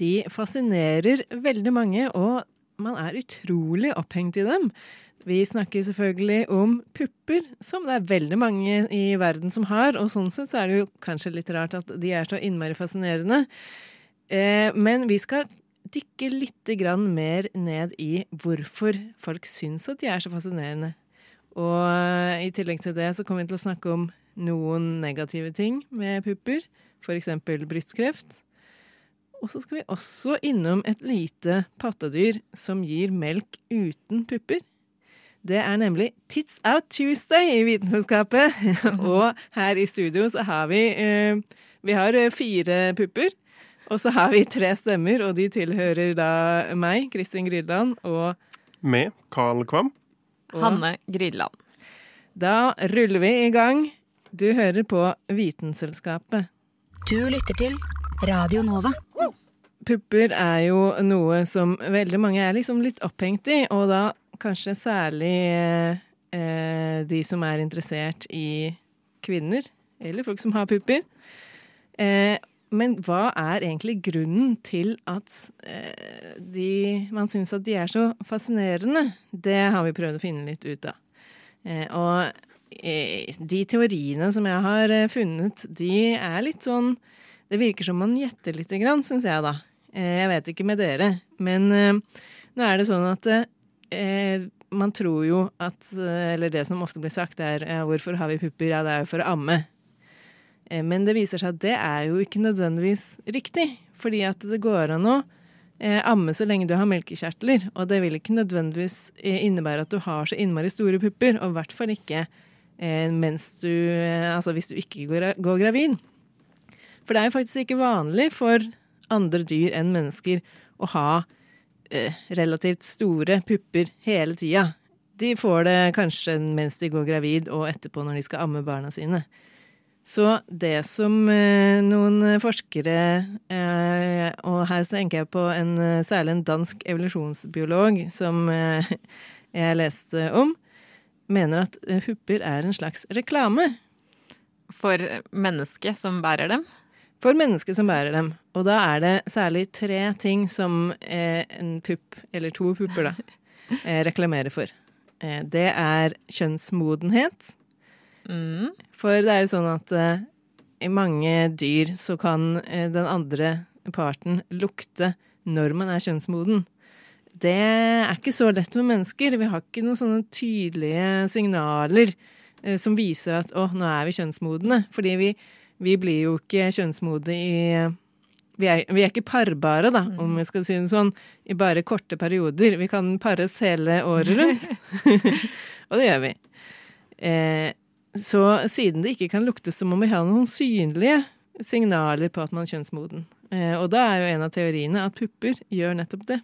De fascinerer veldig mange, og man er utrolig opphengt i dem. Vi snakker selvfølgelig om pupper, som det er veldig mange i verden som har. Og sånn sett så er det jo kanskje litt rart at de er så innmari fascinerende. Eh, men vi skal dykke litt mer ned i hvorfor folk syns at de er så fascinerende. Og eh, i tillegg til det så kommer vi til å snakke om noen negative ting med pupper. F.eks. brystkreft. Og så skal vi også innom et lite pattedyr som gir melk uten pupper. Det er nemlig Tits Out Tuesday i Vitenskapet. og her i studio så har vi eh, Vi har eh, fire pupper. Og så har vi tre stemmer, og de tilhører da meg, Kristin Grydland, og Med Carl Kvam. Og- Hanne Grydland. Da ruller vi i gang. Du hører på Vitenselskapet. Du lytter til Radio Nova. Pupper er jo noe som veldig mange er liksom litt opphengt i, og da kanskje særlig eh, de som er interessert i kvinner, eller folk som har pupper. Eh, men hva er egentlig grunnen til at eh, de, man syns at de er så fascinerende? Det har vi prøvd å finne litt ut av. Eh, og eh, de teoriene som jeg har eh, funnet, de er litt sånn Det virker som man gjetter lite grann, syns jeg, da. Eh, jeg vet ikke med dere, men eh, nå er det sånn at eh, man tror jo at Eller det som ofte blir sagt, er 'hvorfor har vi pupper?' Ja, det er jo for å amme. Men det viser seg at det er jo ikke nødvendigvis riktig. Fordi at det går an å amme så lenge du har melkekjertler. Og det vil ikke nødvendigvis innebære at du har så innmari store pupper. Og i hvert fall ikke mens du Altså hvis du ikke går, går gravid. For det er jo faktisk ikke vanlig for andre dyr enn mennesker å ha eh, relativt store pupper hele tida. De får det kanskje mens de går gravid, og etterpå når de skal amme barna sine. Så det som eh, noen forskere, eh, og her tenker jeg på en, eh, særlig en dansk evolusjonsbiolog som eh, jeg leste om, mener at eh, pupper er en slags reklame For mennesket som bærer dem. For mennesket som bærer dem. Og da er det særlig tre ting som eh, en pupp, eller to pupper, da, eh, reklamerer for. Eh, det er kjønnsmodenhet. Mm. For det er jo sånn at i mange dyr så kan den andre parten lukte når man er kjønnsmoden. Det er ikke så lett med mennesker. Vi har ikke noen sånne tydelige signaler som viser at å, nå er vi kjønnsmodne. Fordi vi, vi blir jo ikke kjønnsmodne i vi er, vi er ikke parbare, da, om vi skal si det sånn, i bare korte perioder. Vi kan pares hele året rundt. Og det gjør vi. Eh, så siden det ikke kan luktes, så må vi ha noen synlige signaler på at man er kjønnsmoden. Eh, og da er jo en av teoriene at pupper gjør nettopp det.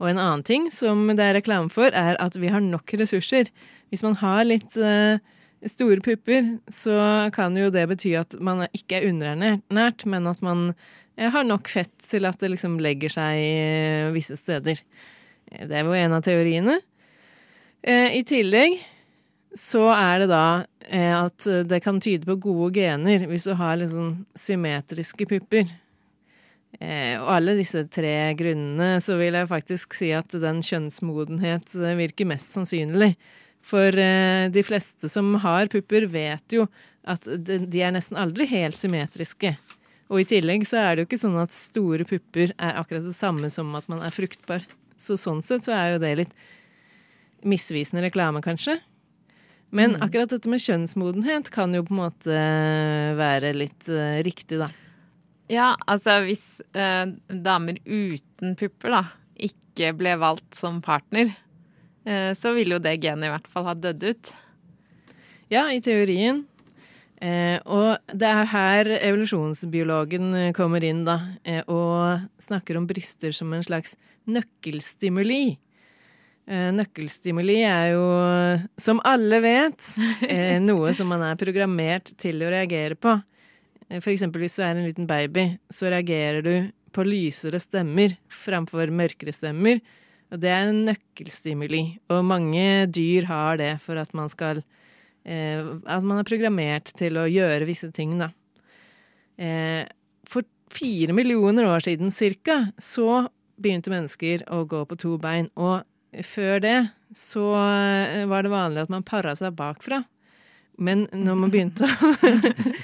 Og en annen ting som det er reklame for, er at vi har nok ressurser. Hvis man har litt eh, store pupper, så kan jo det bety at man ikke er underernært, men at man eh, har nok fett til at det liksom legger seg eh, visse steder. Eh, Det er jo en av teoriene. I tillegg så er det da at det kan tyde på gode gener hvis du har sånn symmetriske pupper. Og alle disse tre grunnene så vil jeg faktisk si at den kjønnsmodenhet virker mest sannsynlig. For eh, de fleste som har pupper, vet jo at de, er nesten aldri helt symmetriske. Og i tillegg så er det jo ikke sånn at store pupper er akkurat det samme som at man er fruktbar. Så sånn sett så er jo det litt misvisende reklame, kanskje. Men akkurat dette med kjønnsmodenhet kan jo på en måte være litt eh, riktig, da. Ja, altså hvis eh, damer uten pupper da ikke ble valgt som partner, eh, så ville jo det genet i hvert fall ha dødd ut. Ja, i teorien. Eh, og det er her evolusjonsbiologen eh, kommer inn, da, eh, og snakker om bryster som en slags nøkkelstimuli. Eh, nøkkelstimuli er jo, som alle vet, eh, noe som man er programmert til å reagere på. Eh, For eksempel hvis du er en liten baby, så reagerer du på lysere stemmer framfor mørkere stemmer. Det er en nøkkelstimuli. Og mange dyr har det for at man skal eh, At man er programmert til å gjøre visse ting, da. Eh, for fire millioner år siden cirka, så begynte mennesker å gå på to bein. Og før det så eh, var det vanlig at man para seg bakfra. Men når man begynte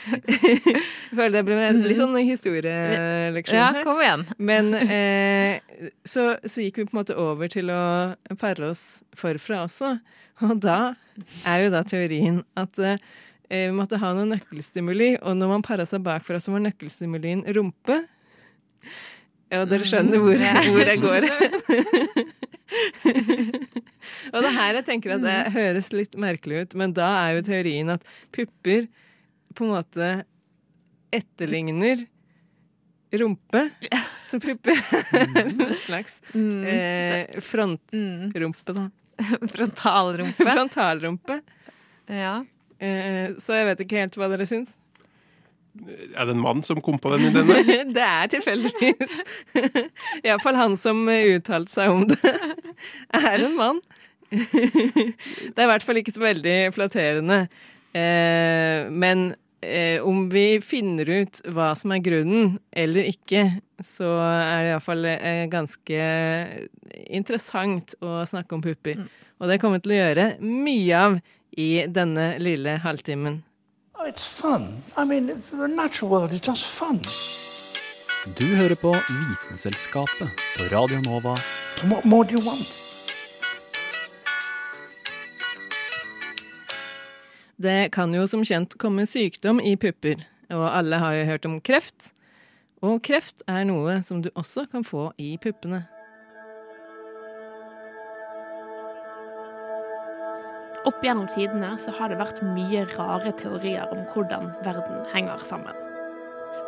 føler det ble litt sånn historieleksjon her. Ja, kom igjen. Men eh, så, så gikk vi på en måte over til å pare oss forfra også. Og da er jo da teorien at eh, vi måtte ha noe nøkkelstimuli, og når man para seg bakfra, så var nøkkelstimulien rumpe. Ja, dere skjønner hvor, hvor jeg går. og det her jeg tenker at det høres litt merkelig ut, men da er jo teorien at pupper på en måte etterligner rumpe. Så pupper er en slags eh, frontrumpe, da. Frontalrumpe. Frontalrumpe. Ja. Eh, så jeg vet ikke helt hva dere syns. Er det en mann som kom på den ideen? det er tilfeldigvis. Iallfall han som uttalte seg om det, er en mann. Det er i hvert fall ikke så veldig flatterende. Eh, men eh, om vi finner ut hva som er grunnen, eller ikke, så er det iallfall eh, ganske interessant å snakke om pupper. Og det kommer vi til å gjøre mye av i denne lille halvtimen. Oh, it's fun. I mean, the natural world is just fun. Du hører på Vitenselskapet på Radio Nova. What more do you want? Det kan jo som kjent komme sykdom i pupper, og alle har jo hørt om kreft. Og kreft er noe som du også kan få i puppene. Opp gjennom tidene så har det vært mye rare teorier om hvordan verden henger sammen.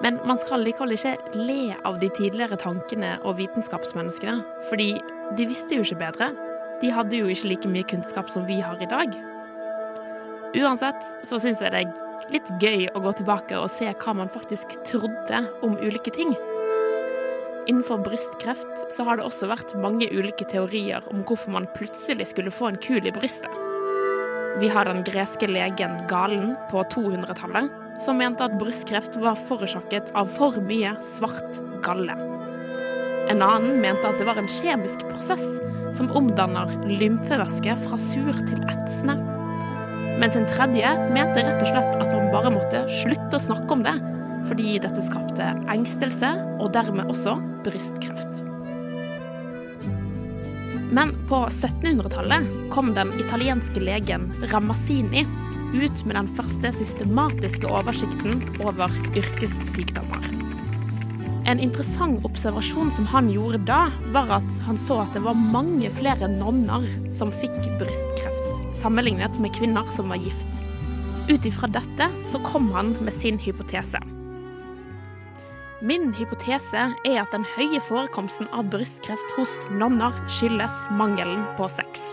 Men man skal likevel ikke le av de tidligere tankene og vitenskapsmenneskene, fordi de visste jo ikke bedre. De hadde jo ikke like mye kunnskap som vi har i dag. Uansett så syns jeg det er litt gøy å gå tilbake og se hva man faktisk trodde om ulike ting. Innenfor brystkreft så har det også vært mange ulike teorier om hvorfor man plutselig skulle få en kul i brystet. Vi har den greske legen Galen på 200-tallet, som mente at brystkreft var forårsaket av for mye svart galle. En annen mente at det var en kjemisk prosess som omdanner lymfevæske fra sur til etsende. Mens en tredje mente rett og slett at man bare måtte slutte å snakke om det, fordi dette skapte engstelse og dermed også brystkreft. Men på 1700-tallet kom den italienske legen Ramazzini ut med den første systematiske oversikten over yrkessykdommer. En interessant observasjon som han gjorde da, var at han så at det var mange flere nonner som fikk brystkreft, sammenlignet med kvinner som var gift. Ut ifra dette så kom han med sin hypotese. Min hypotese er at den høye forekomsten av brystkreft hos nonner skyldes mangelen på sex.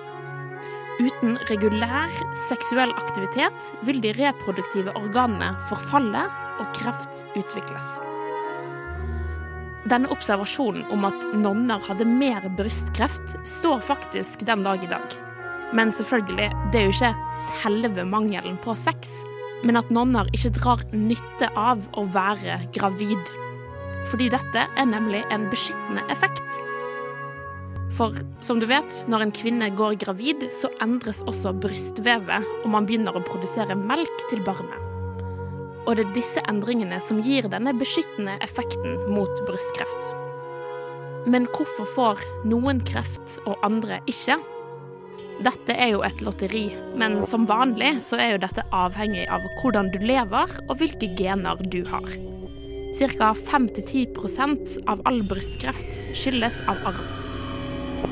Uten regulær seksuell aktivitet vil de reproduktive organene forfalle og kreft utvikles. Denne observasjonen om at nonner hadde mer brystkreft, står faktisk den dag i dag. Men selvfølgelig, det er jo ikke selve mangelen på sex, men at nonner ikke drar nytte av å være gravid. Fordi dette er nemlig en beskyttende effekt. For som du vet, når en kvinne går gravid, så endres også brystvevet, og man begynner å produsere melk til barnet. Og det er disse endringene som gir denne beskyttende effekten mot brystkreft. Men hvorfor får noen kreft og andre ikke? Dette er jo et lotteri, men som vanlig så er jo dette avhengig av hvordan du lever og hvilke gener du har. Ca. 5-10 av all brystkreft skyldes av arv.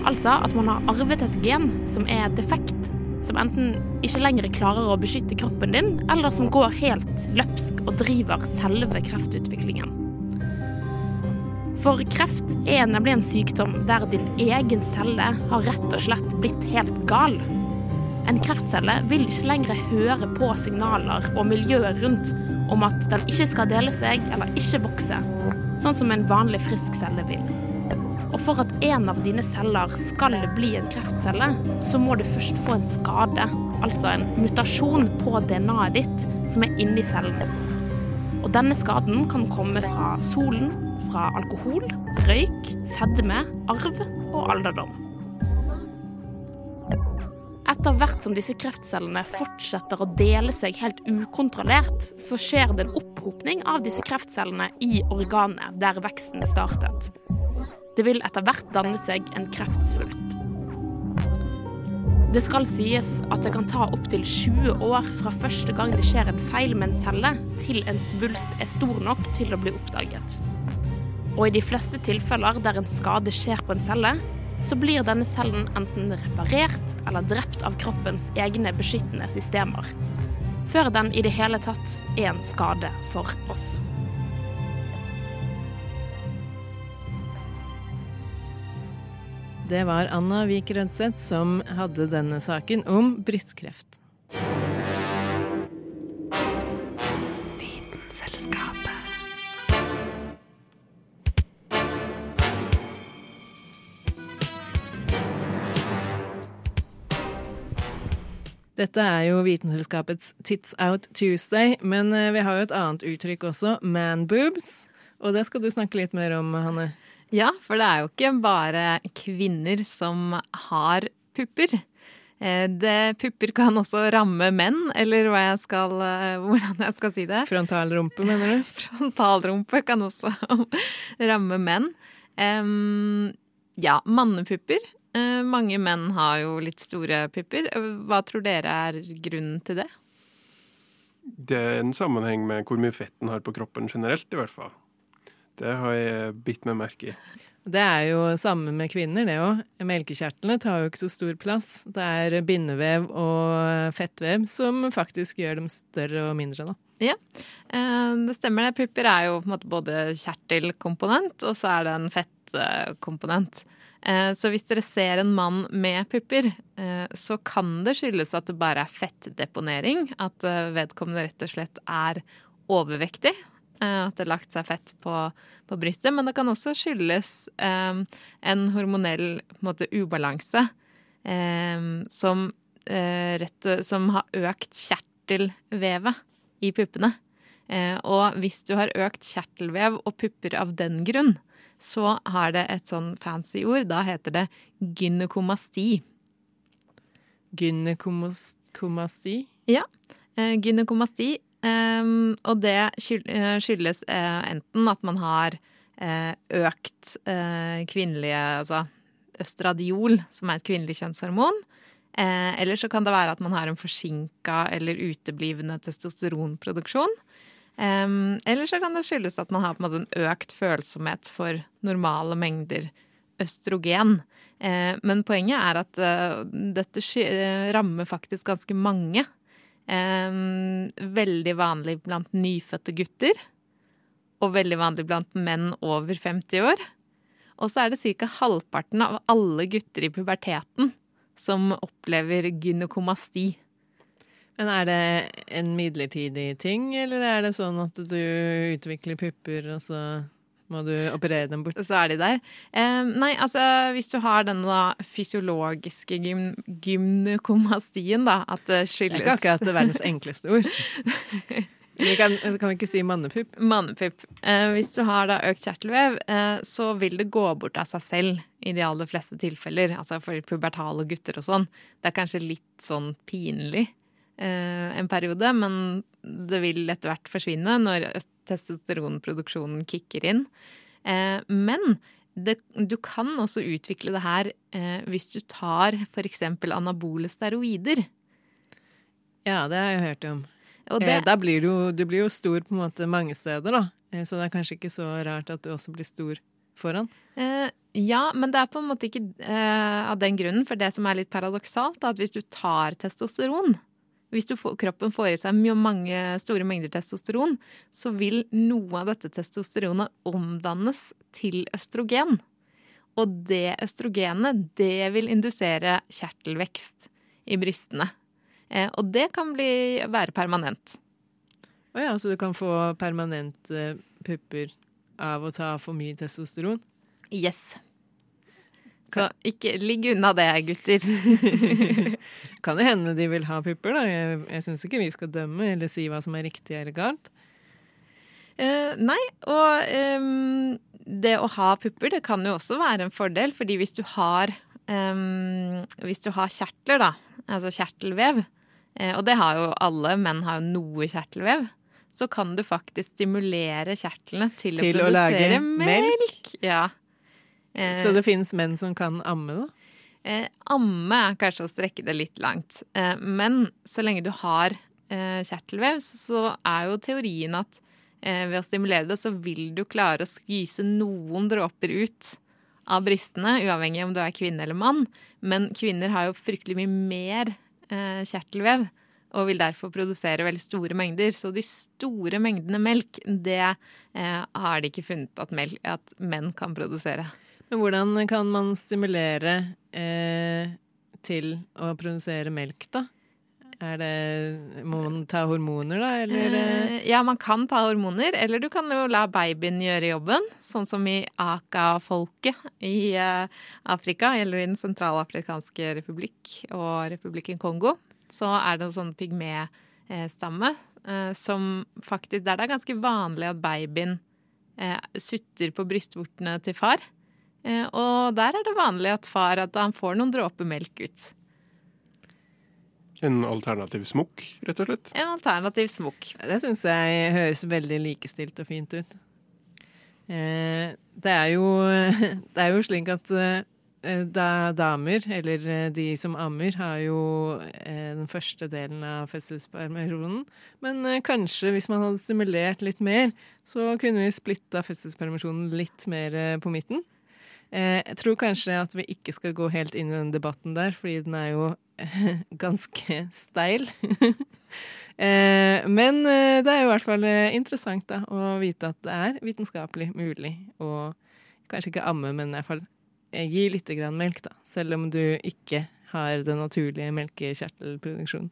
Altså at man har arvet et gen som er defekt, som enten ikke lenger klarer å beskytte kroppen din, eller som går helt løpsk og driver selve kreftutviklingen. For kreft er nemlig en sykdom der din egen celle har rett og slett blitt helt gal. En kreftcelle vil ikke lenger høre på signaler og miljøet rundt om at den ikke skal dele seg eller ikke vokse, sånn som en vanlig frisk celle vil. Og for at en av dine celler skal bli en kreftcelle, så må du først få en skade, altså en mutasjon på DNA-et ditt som er inni cellen. Og denne skaden kan komme fra solen, fra alkohol, røyk, fedme, arv og alderdom. Etter hvert som disse kreftcellene fortsetter å dele seg helt ukontrollert, så skjer det en opphopning av disse kreftcellene i organet der veksten startet. Det vil etter hvert danne seg en kreftsvulst. Det skal sies at det kan ta opptil 20 år fra første gang det skjer en feil med en celle, til en svulst er stor nok til å bli oppdaget. Og i de fleste tilfeller der en skade skjer på en celle, så blir denne cellen enten reparert eller drept av kroppens egne beskyttende systemer. Før den i det hele tatt er en skade for oss. Det var Anna Vik Rødseth som hadde denne saken om brystkreft. Dette er jo Vitenselskapets Tits Out Tuesday, men eh, vi har jo et annet uttrykk også, man boobs. Og det skal du snakke litt mer om, Hanne. Ja, for det er jo ikke bare kvinner som har pupper. Eh, Det, pupper kan også ramme menn, eller jeg skal, eh, hvordan jeg skal si det. Frontalrumpe, mener du? Frontalrumpe kan også ramme menn. Um, ja, mannepupper. Eh, mange menn har jo litt store pupper. Hva tror dere er grunnen til det? Det er en sammenheng med hvor mye fett den har på kroppen generelt, i hvert fall. Det har jeg bitt meg merke i. Det er jo samme med kvinner, det òg. Melkekjertlene tar jo ikke så stor plass. Det er bindevev og fettvev som faktisk gjør dem større og mindre, da. Ja, eh, det stemmer det. Pupper er jo på en måte både kjertelkomponent, og så er det en fettkomponent. Eh, Så hvis dere ser en mann med pupper, eh, så kan det skyldes at det bare er fettdeponering. At eh, vedkommende rett og slett er overvektig. At det har lagt seg fett på, på brystet. Men det kan også skyldes en hormonell en måte, ubalanse som, rett, som har økt kjertelvevet i puppene. Og hvis du har økt kjertelvev og pupper av den grunn, så har det et sånn fancy ord. Da heter det gynekomasti. Gynekomasti. Ja, eh, gynekomasti. eh, og det eh, skyldes eh, enten at man har eh, økt eh, kvinnelige Altså østradiol, som er et kvinnelig kjønnshormon. Eh, eller så kan det være at man har en forsinka eller uteblivende testosteronproduksjon. Eh, eller så kan det skyldes at man har en en økt følsomhet for normale mengder østrogen. Uh, men poenget er at uh, dette eh, rammer faktisk ganske mange. Um, veldig vanlig blant nyfødte gutter. Og veldig vanlig blant menn over 50 år. Og så er det ca. halvparten av alle gutter i puberteten som opplever gynekomasti. Men er det en midlertidig ting, eller er det sånn at du utvikler pupper, og så må du operere dem bort? Så er de der. Eh, nei, altså hvis du har denne da fysiologiske gym gymnekomastien, da, at det Det skyldes er ikke akkurat det verdens enkleste ord. Vi kan, kan vi ikke si mannepupp? Mannepupp. Eh, hvis du har da økt kjertelvev, eh, så vil det gå bort av seg selv i de aller fleste tilfeller. Altså for pubertale gutter og sånn. Det er kanskje litt sånn pinlig en periode, men det vil etter hvert forsvinne når testosteronproduksjonen kicker inn. Eh, men det, du kan også utvikle det her eh, hvis du tar f.eks. anabole steroider. Ja, det har jeg hørt om. Og det, Eh, da blir du, du blir jo stor på en måte mange steder, da. Eh, Så det er kanskje ikke så rart at du også blir stor foran. Eh, Ja, men det er på en måte ikke eh, av den grunnen. For det som er litt paradoksalt, er at hvis du tar testosteron Hvis du får, kroppen får i seg mange store mengder testosteron, så vil noe av dette testosteronet omdannes til østrogen. Og det østrogenet, det vil indusere kjertelvekst i brystene. Eh, og det kan bli, være permanent. Å ja, så du kan få permanente pupper av å ta for mye testosteron? Yes. Så ikke ligg unna det, gutter. kan det hende de vil ha pupper, da. Jeg, jeg syns ikke vi skal dømme eller si hva som er riktig eller galt. Eh, nei, og um, det å ha pupper, det kan jo også være en fordel, fordi hvis du har um, Hvis du har kjertler, da, altså kjertelvev, eh, og det har jo alle, menn har jo noe kjertelvev, så kan du faktisk stimulere kjertlene til, Til å å produsere melk? melk. Ja. Eh, Så det finnes menn som kan amme, da? Eh, amme er kanskje å strekke det litt langt. Eh, men så lenge du har eh, kjertelvev, så, så er jo teorien at eh, ved å stimulere det, så vil du klare å skvise noen dråper ut av brystene, uavhengig om du er kvinne eller mann. Men kvinner har jo fryktelig mye mer eh, kjertelvev. Og vil derfor produsere veldig store mengder. Så de store mengdene melk, det eh, har de ikke funnet at, melk, at menn kan produsere. Men hvordan kan man stimulere eh, til å produsere melk, da? Er det, må man ta hormoner, da, eller? eh? Eh, Ja, man kan ta hormoner, eller du kan jo la babyen gjøre jobben. Sånn som i Aka-folket i eh, Afrika, eller i Den sentralafrikanske republikk og republikken Kongo. Så er det en sånn pygmé-stamme eh, som faktisk Der det er ganske vanlig at babyen sutter på brystvortene til far. Eh, og der er det vanlig at far at han får noen dråper melk ut. En alternativ smokk, rett og slett. En alternativ smokk. Det syns jeg høres veldig likestilt og fint ut. Eh, det, er jo, det er jo slik at eh, da damer, eller de som ammer, har jo den første delen av fødselspermisjonen. Men kanskje hvis man hadde stimulert litt mer, så kunne vi splitta fødselspermisjonen litt mer på midten. Eh, jeg tror kanskje at vi ikke skal gå helt inn i den debatten der, fordi den er jo ganske steil. Eh, men eh, det er jo i hvert fall interessant da, å vite at det er vitenskapelig mulig å kanskje ikke amme, men i hvert fall gi litt grann melk, da. Selv om du ikke har den naturlige melkekjertelproduksjonen.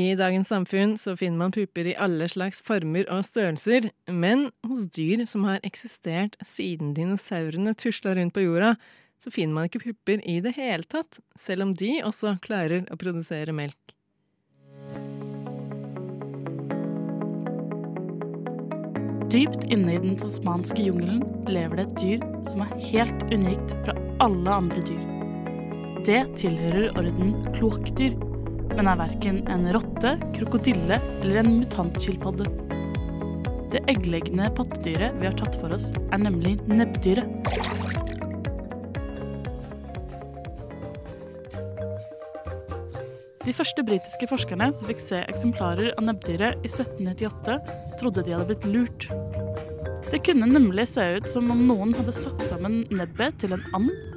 I dagens samfunn så finner man pupper i alle slags former og størrelser, men hos dyr som har eksistert siden dinosaurene tusla rundt på jorda, så finner man ikke pupper i det hele tatt, selv om de også klarer å produsere melk. Dypt inne i den tasmanske jungelen lever det et dyr som er helt unikt fra alle andre dyr. Det tilhører orden kloakkdyr, men er verken en rotte, krokodille eller en mutantskilpadde. Det eggleggende pattedyret vi har tatt for oss, er nemlig nebbdyret. De første britiske forskerne som fikk se eksemplarer av nebbdyret i 1798, trodde de hadde blitt lurt. Det kunne nemlig se ut som om noen hadde satt sammen nebbet til en and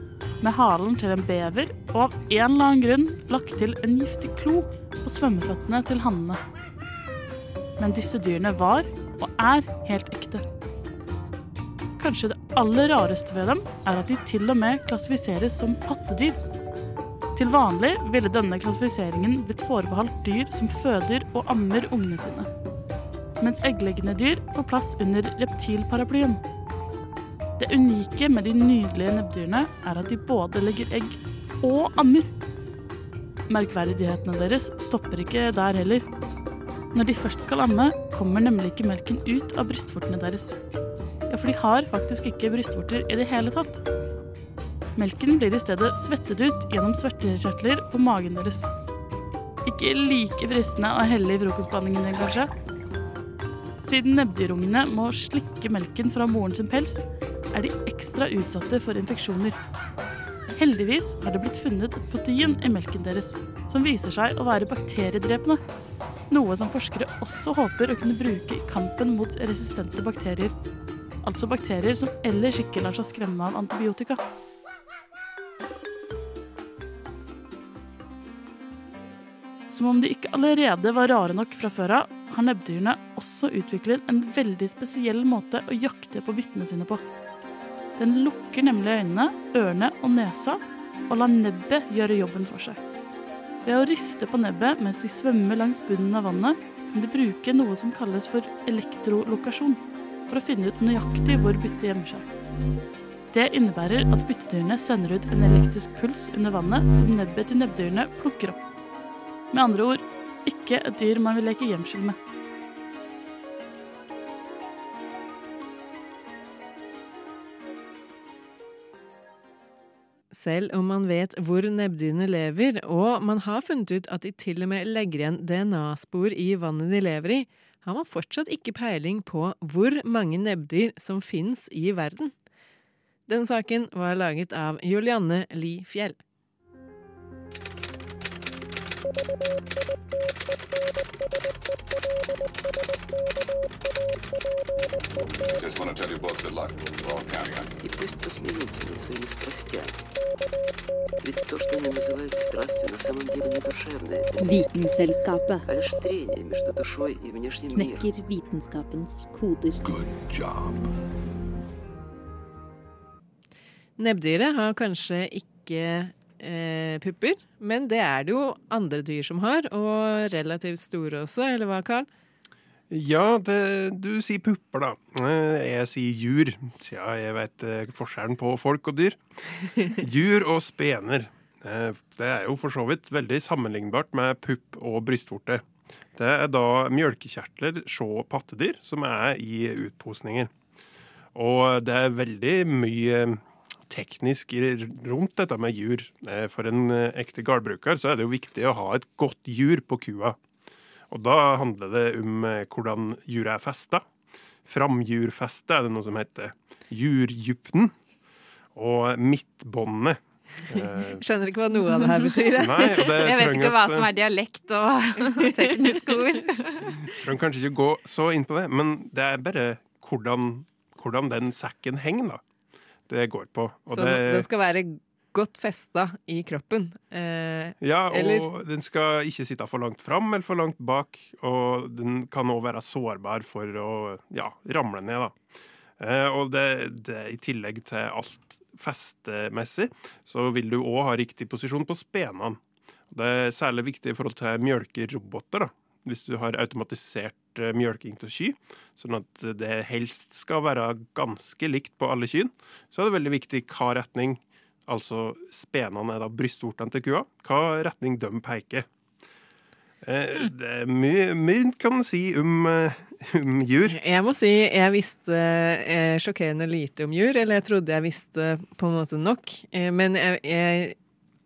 med halen til en bever, og av en eller annen grunn lagt til en giftig klo på svømmeføttene til hannene. Men disse dyrene var, og er, helt ekte. Kanskje det aller rareste ved dem er at de til og med klassifiseres som pattedyr. Til vanlig ville denne klassifiseringen blitt forbeholdt dyr som føder og ammer ungene sine. Mens eggleggende dyr får plass under reptilparaplyen. Det unike med de nydelige nebbdyrene er at de både legger egg og ammer. Merkverdighetene deres stopper ikke der heller. Når de først skal amme, kommer nemlig ikke melken ut av brystvortene deres. Ja, for de har faktisk ikke brystvorter i det hele tatt. Melken blir i stedet svettet ut gjennom svertekjertler på magen deres. Ikke like fristende å helle i frokostblandingen din, kanskje? Siden nebbdyrungene må slikke melken fra moren sin pels, er de ekstra utsatte for infeksjoner. Heldigvis har det blitt funnet et protein i melken deres som viser seg å være bakteriedrepende. Noe som forskere også håper å kunne bruke i kampen mot resistente bakterier. Altså bakterier som ellers ikke lar seg skremme av antibiotika. Som om de ikke allerede var rare nok fra før av, har nebbdyrene også utviklet en veldig spesiell måte å jakte på byttene sine på. Den lukker nemlig øynene, ørene og nesa og lar nebbet gjøre jobben for seg. Ved å riste på nebbet mens de svømmer langs bunnen av vannet, kan de bruke noe som kalles for elektrolokasjon, for å finne ut nøyaktig hvor byttet gjemmer seg. Det innebærer at byttedyrene sender ut en elektrisk puls under vannet som nebbet til nebbdyrene plukker opp. Med andre ord ikke et dyr man vil leke gjemsel med. Selv om man vet hvor nebbdyrene lever, og man har funnet ut at de til og med legger igjen DNA-spor i vannet de lever i, har man fortsatt ikke peiling på hvor mange nebbdyr som finnes i verden. Den saken var laget av Julianne Li Fjell. Just want to tell you both good luck. We're all counting on you. И пусть посмеются над своими страстями. Ведь то, что они называют страстью, на самом деле не душевное. Vitenselskapet а лишь трение между душой и внешним миром. knekker vitenskapens koder. Good job. Nebbdyret har kanskje ikke eh, pupper, men det er det jo andre dyr som har, og relativt store også, eller hva, Karl? Ja, det, du sier pupper, da. Eh, Jeg sier jur, siden jeg vet eh, forskjellen på folk og dyr. Jur og spener. eh, Det er jo for så vidt veldig sammenlignbart med pupp og brystvorte. Det er da mjølkekjertler så pattedyr som er i utposninger. Og det er veldig mye teknisk rundt dette med jur. Eh, For en eh, ekte gårdbruker så er det jo viktig å ha et godt jur på kua. Og da handler det om eh, hvordan juret er festa. Framjurfeste er det noe som heter. Jurdypten. Og midtbåndet. Skjønner ikke hva noe av det her betyr. Nei, det Jeg vet ikke hva som er dialekt og tekniske ord. Trenger kanskje ikke gå så inn på det, men det er bare hvordan, hvordan den sekken henger, da. Det går på. Og Så det, den skal være godt festa i kroppen. Eh, ja, og eller- den skal ikke sitte for langt fram eller for langt bak. Og den kan òg være sårbar for å ja, ramle ned, da. Eh, og det, det i tillegg til alt festemessig, så vil du òg ha riktig posisjon på spenene. Det er særlig viktig i forhold til mjølkeroboter, da. Hvis du har automatisert eh, mjølking til ky, sånn at det helst skal være ganske likt på alle kyn, så er det veldig viktig hva retning, altså spenene er da brystvortene til kua, hva retning de peker. Eh, Det er mye, mye kan si om, eh, om jur. Jeg må si jeg visste eh, sjokkerende lite om jur, eller jeg trodde jeg visste på en måte nok. Eh, men jeg, jeg,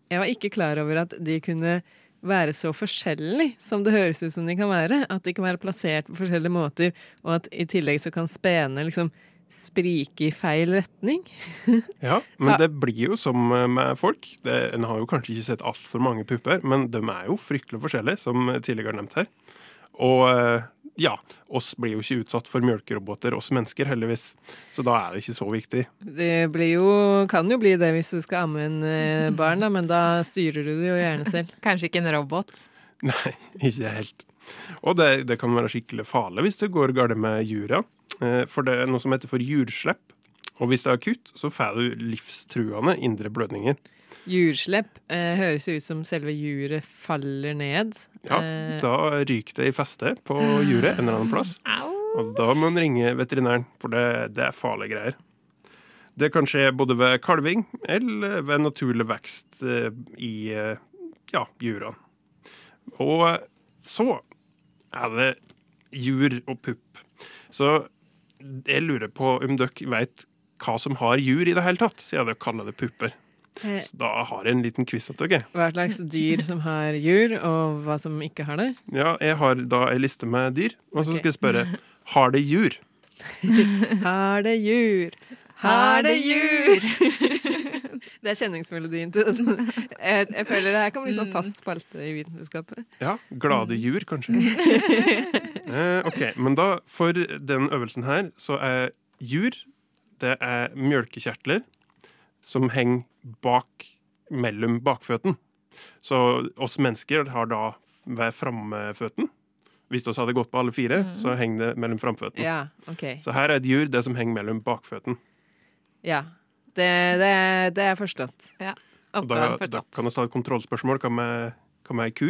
jeg var ikke klar over at de kunne være så forskjellig som det høres ut som de kan være. At de kan være plassert på forskjellige måter, og at i tillegg så kan spene liksom sprike i feil retning. Ja, men det blir jo som eh, med folk. Det, en har jo kanskje ikke sett altfor mange pupper, men de er jo fryktelig forskjellige, som tidligere nevnt her. Og eh, ja, oss blir jo ikke utsatt for mjølkeroboter, oss mennesker, heldigvis. Så da er det ikke så viktig. Det blir jo, kan jo bli det hvis du skal amme en eh, barn, da, men da styrer du det jo gjerne selv. Kanskje ikke en robot. Nei, ikke helt. Og det, det kan være skikkelig farlig hvis det går galt med jura. Eh, For det er noe som heter for jurslepp. Og hvis det er akutt, så får du livstruende indre blødninger. Jurslepp eh, høres jo ut som selve juret faller ned. Ja, Eh, da ryker det i festet på juret en eller annen plass. Og da må man ringe veterinæren, for det, det er farlige greier. Det kan skje både ved kalving eller ved naturlig vekst eh, i eh, ja, jurene. Og så er det jur og pupp. Så jeg lurer på om dere vet hva som har jur i det hele tatt, siden dere kaller det pupper. Eh. Så da har jeg en liten quiz Okay? hva slags dyr som har jur, og hva som ikke har det. Ja, jeg har da ei liste med dyr, og så okay. skal jeg spørre Har det jur? Har det jur, har det jur. Det er kjenningsmelodien til den. Jeg, jeg føler det her kan bli sånn fast spalte i vitenskapet. Ja, glade jur, kanskje. eh, ok, men da, for den øvelsen her, så er jur Det er mjølkekjertler som henger bak mellom bakføtten. Så oss mennesker har da hver framføtten. Hvis vi hadde gått på alle fire, så henger det mellom framføttene. Ja, okay. Så her er et jur, det som henger mellom bakføttene. Ja. Det, det, det er forstått. Ja. Og da, da kan vi ta et kontrollspørsmål. Hva med, hva med ei ku?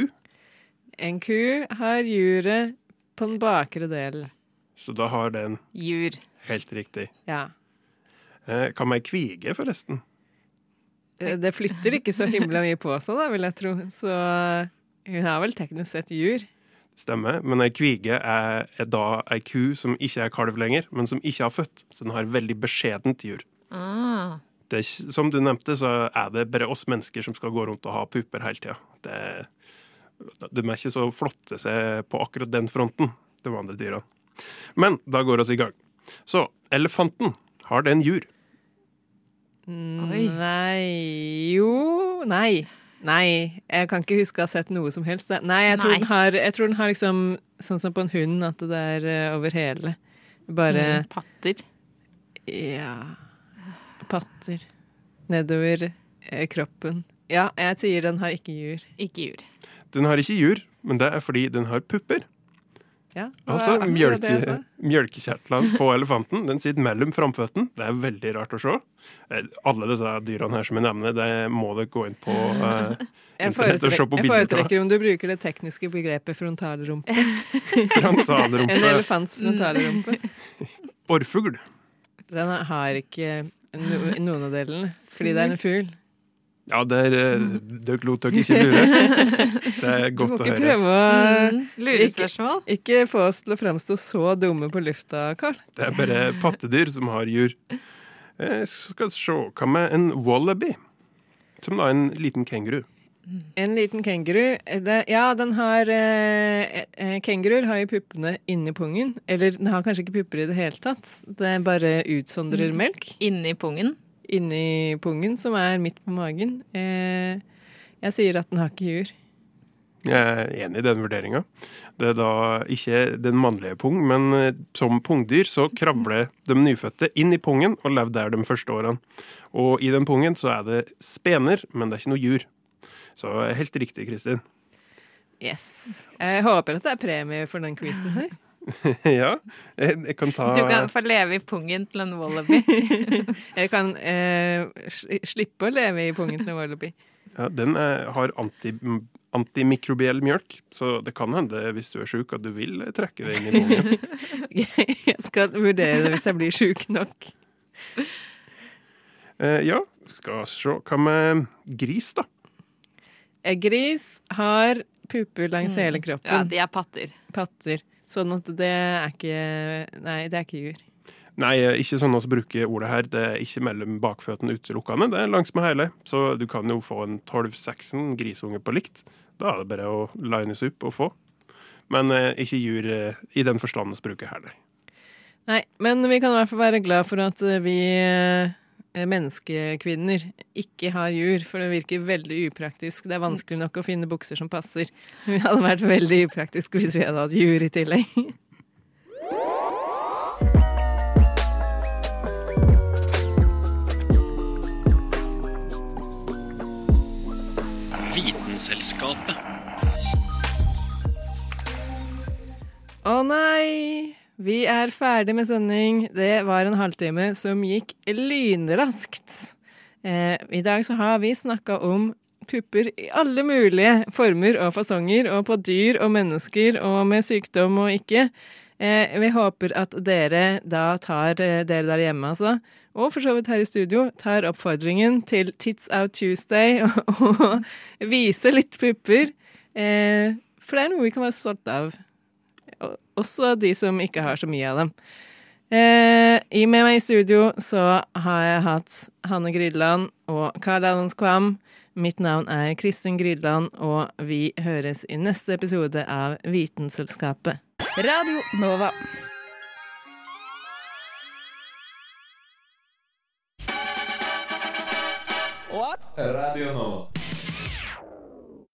En ku har juret på den bakre delen. Så da har den Jur. Helt riktig. Ja. Eh, med ei kvige, forresten? Eh, Det flytter ikke så himla mye på seg, da, vil jeg tro. Så hun har vel teknisk sett jur. Stemmer. Men ei kvige er, er da ei ku som ikke er kalv lenger, men som ikke har født. Så den har veldig beskjedent jur. Ah. Det, er som du nevnte, så er det bare oss mennesker som skal gå rundt og ha pupper hele tida. De er ikke så flotte seg på akkurat den fronten, de andre dyra. Men da går vi i gang. Så elefanten, har den jur? Mm, Nei Jo, nei. Nei. Jeg kan ikke huske å ha sett noe som helst. Nei, jeg tror, Nei. Den, har, jeg tror den har liksom Sånn som på en hund, at det er eh, over hele. Bare Mm, patter. Ja Patter. Nedover eh, kroppen. Ja, jeg sier den har ikke jur. Ikke jur. Den har ikke jur, men det er fordi den har pupper. Ja, Altså, jeg mjølke, sa? mjølkekjertlene på elefanten den sitter mellom framføttene. Det er veldig rart å se. Eh, Alle disse dyrene her som jeg nevner, det må dere gå inn på uh, internett og se på bilder av. foretrekker om du bruker det tekniske begrepet frontalrumpe. Frontalrumpe. en elefants frontalrumpe. Orrfugl. Den har ikke no, noen av delene, fordi det er en fugl. Ja, der, eh, dere lot dere ikke lure. Det er godt å høre. Du må ikke prøve å Mm, lurespørsmål. Ikke, ikke få oss til å framstå så dumme på lufta, Karl. Det er bare pattedyr som har jur. Jeg skal se, hva med en wallaby? Som da er en liten kenguru. En liten kenguru. Ja, den har eh, eh, Kenguruer har jo puppene inni pungen. Eller den har kanskje ikke pupper i det hele tatt. Det bare utsondrer Mm. melk. Inni pungen? Inni pungen, som er midt på magen. Eh, jeg sier at den har ikke jur. Jeg er enig i den vurderinga. Det er da ikke den mannlige pung, men eh, som pungdyr så kravler de nyfødte inn i pungen og lever der de første årene. Og i den pungen så er det spener, men det er ikke noe jur. Så helt riktig, Kristin. Yes. Jeg håper at det er premie for den quizen her. ja, jeg, jeg kan ta Du kan få leve i pungen til en wallaby. Jeg kan eh, slippe å leve i pungen til en wallaby. Ja, den er, har anti, antimikrobiell mjølk, så det kan hende hvis du er sjuk at du vil trekke deg inn i pungen. Jeg skal vurdere det hvis jeg blir sjuk nok. Eh, ja, skal se. Hva med gris, da? Gris har puper langs Mm. hele kroppen. Ja, de er patter. Patter. Sånn at det er ikke Nei, det er ikke jur. Nei, ikke sånn vi bruker ordet her. Det er ikke mellom bakføttene utelukkende. Det er langs med hele. Så du kan jo få en 12-16 grisunge på likt. Da er det bare å lines opp og få. Men eh, ikke jur eh, i den forstand vi bruker her, nei. Nei, men vi kan i hvert fall være glad for at eh, vi eh, menneskekvinner ikke har jur, for det virker veldig upraktisk. Det er vanskelig nok å finne bukser som passer. Vi hadde vært veldig upraktisk hvis vi hadde hatt jur i tillegg. Vitenselskapet. Å nei! Vi er ferdig med sending. Det var en halvtime som gikk lynraskt. Eh, I dag så har vi snakka om pupper i alle mulige former og fasonger, og på dyr og mennesker, og med sykdom og ikke. Eh, vi håper at dere da tar, eh, dere der hjemme altså, og for så vidt her i studio, tar oppfordringen til Tits Out Tuesday og, og viser litt pupper. Eh, for det er noe vi kan være stolte av også de som ikke har så mye av dem. Eh, med meg i studio så har jeg hatt Hanne Grydland og Karl Adams Kvam. Mitt navn er Kristin Grydland, og vi høres i neste episode av Vitenselskapet. Radio Nova. What? Radio Nova.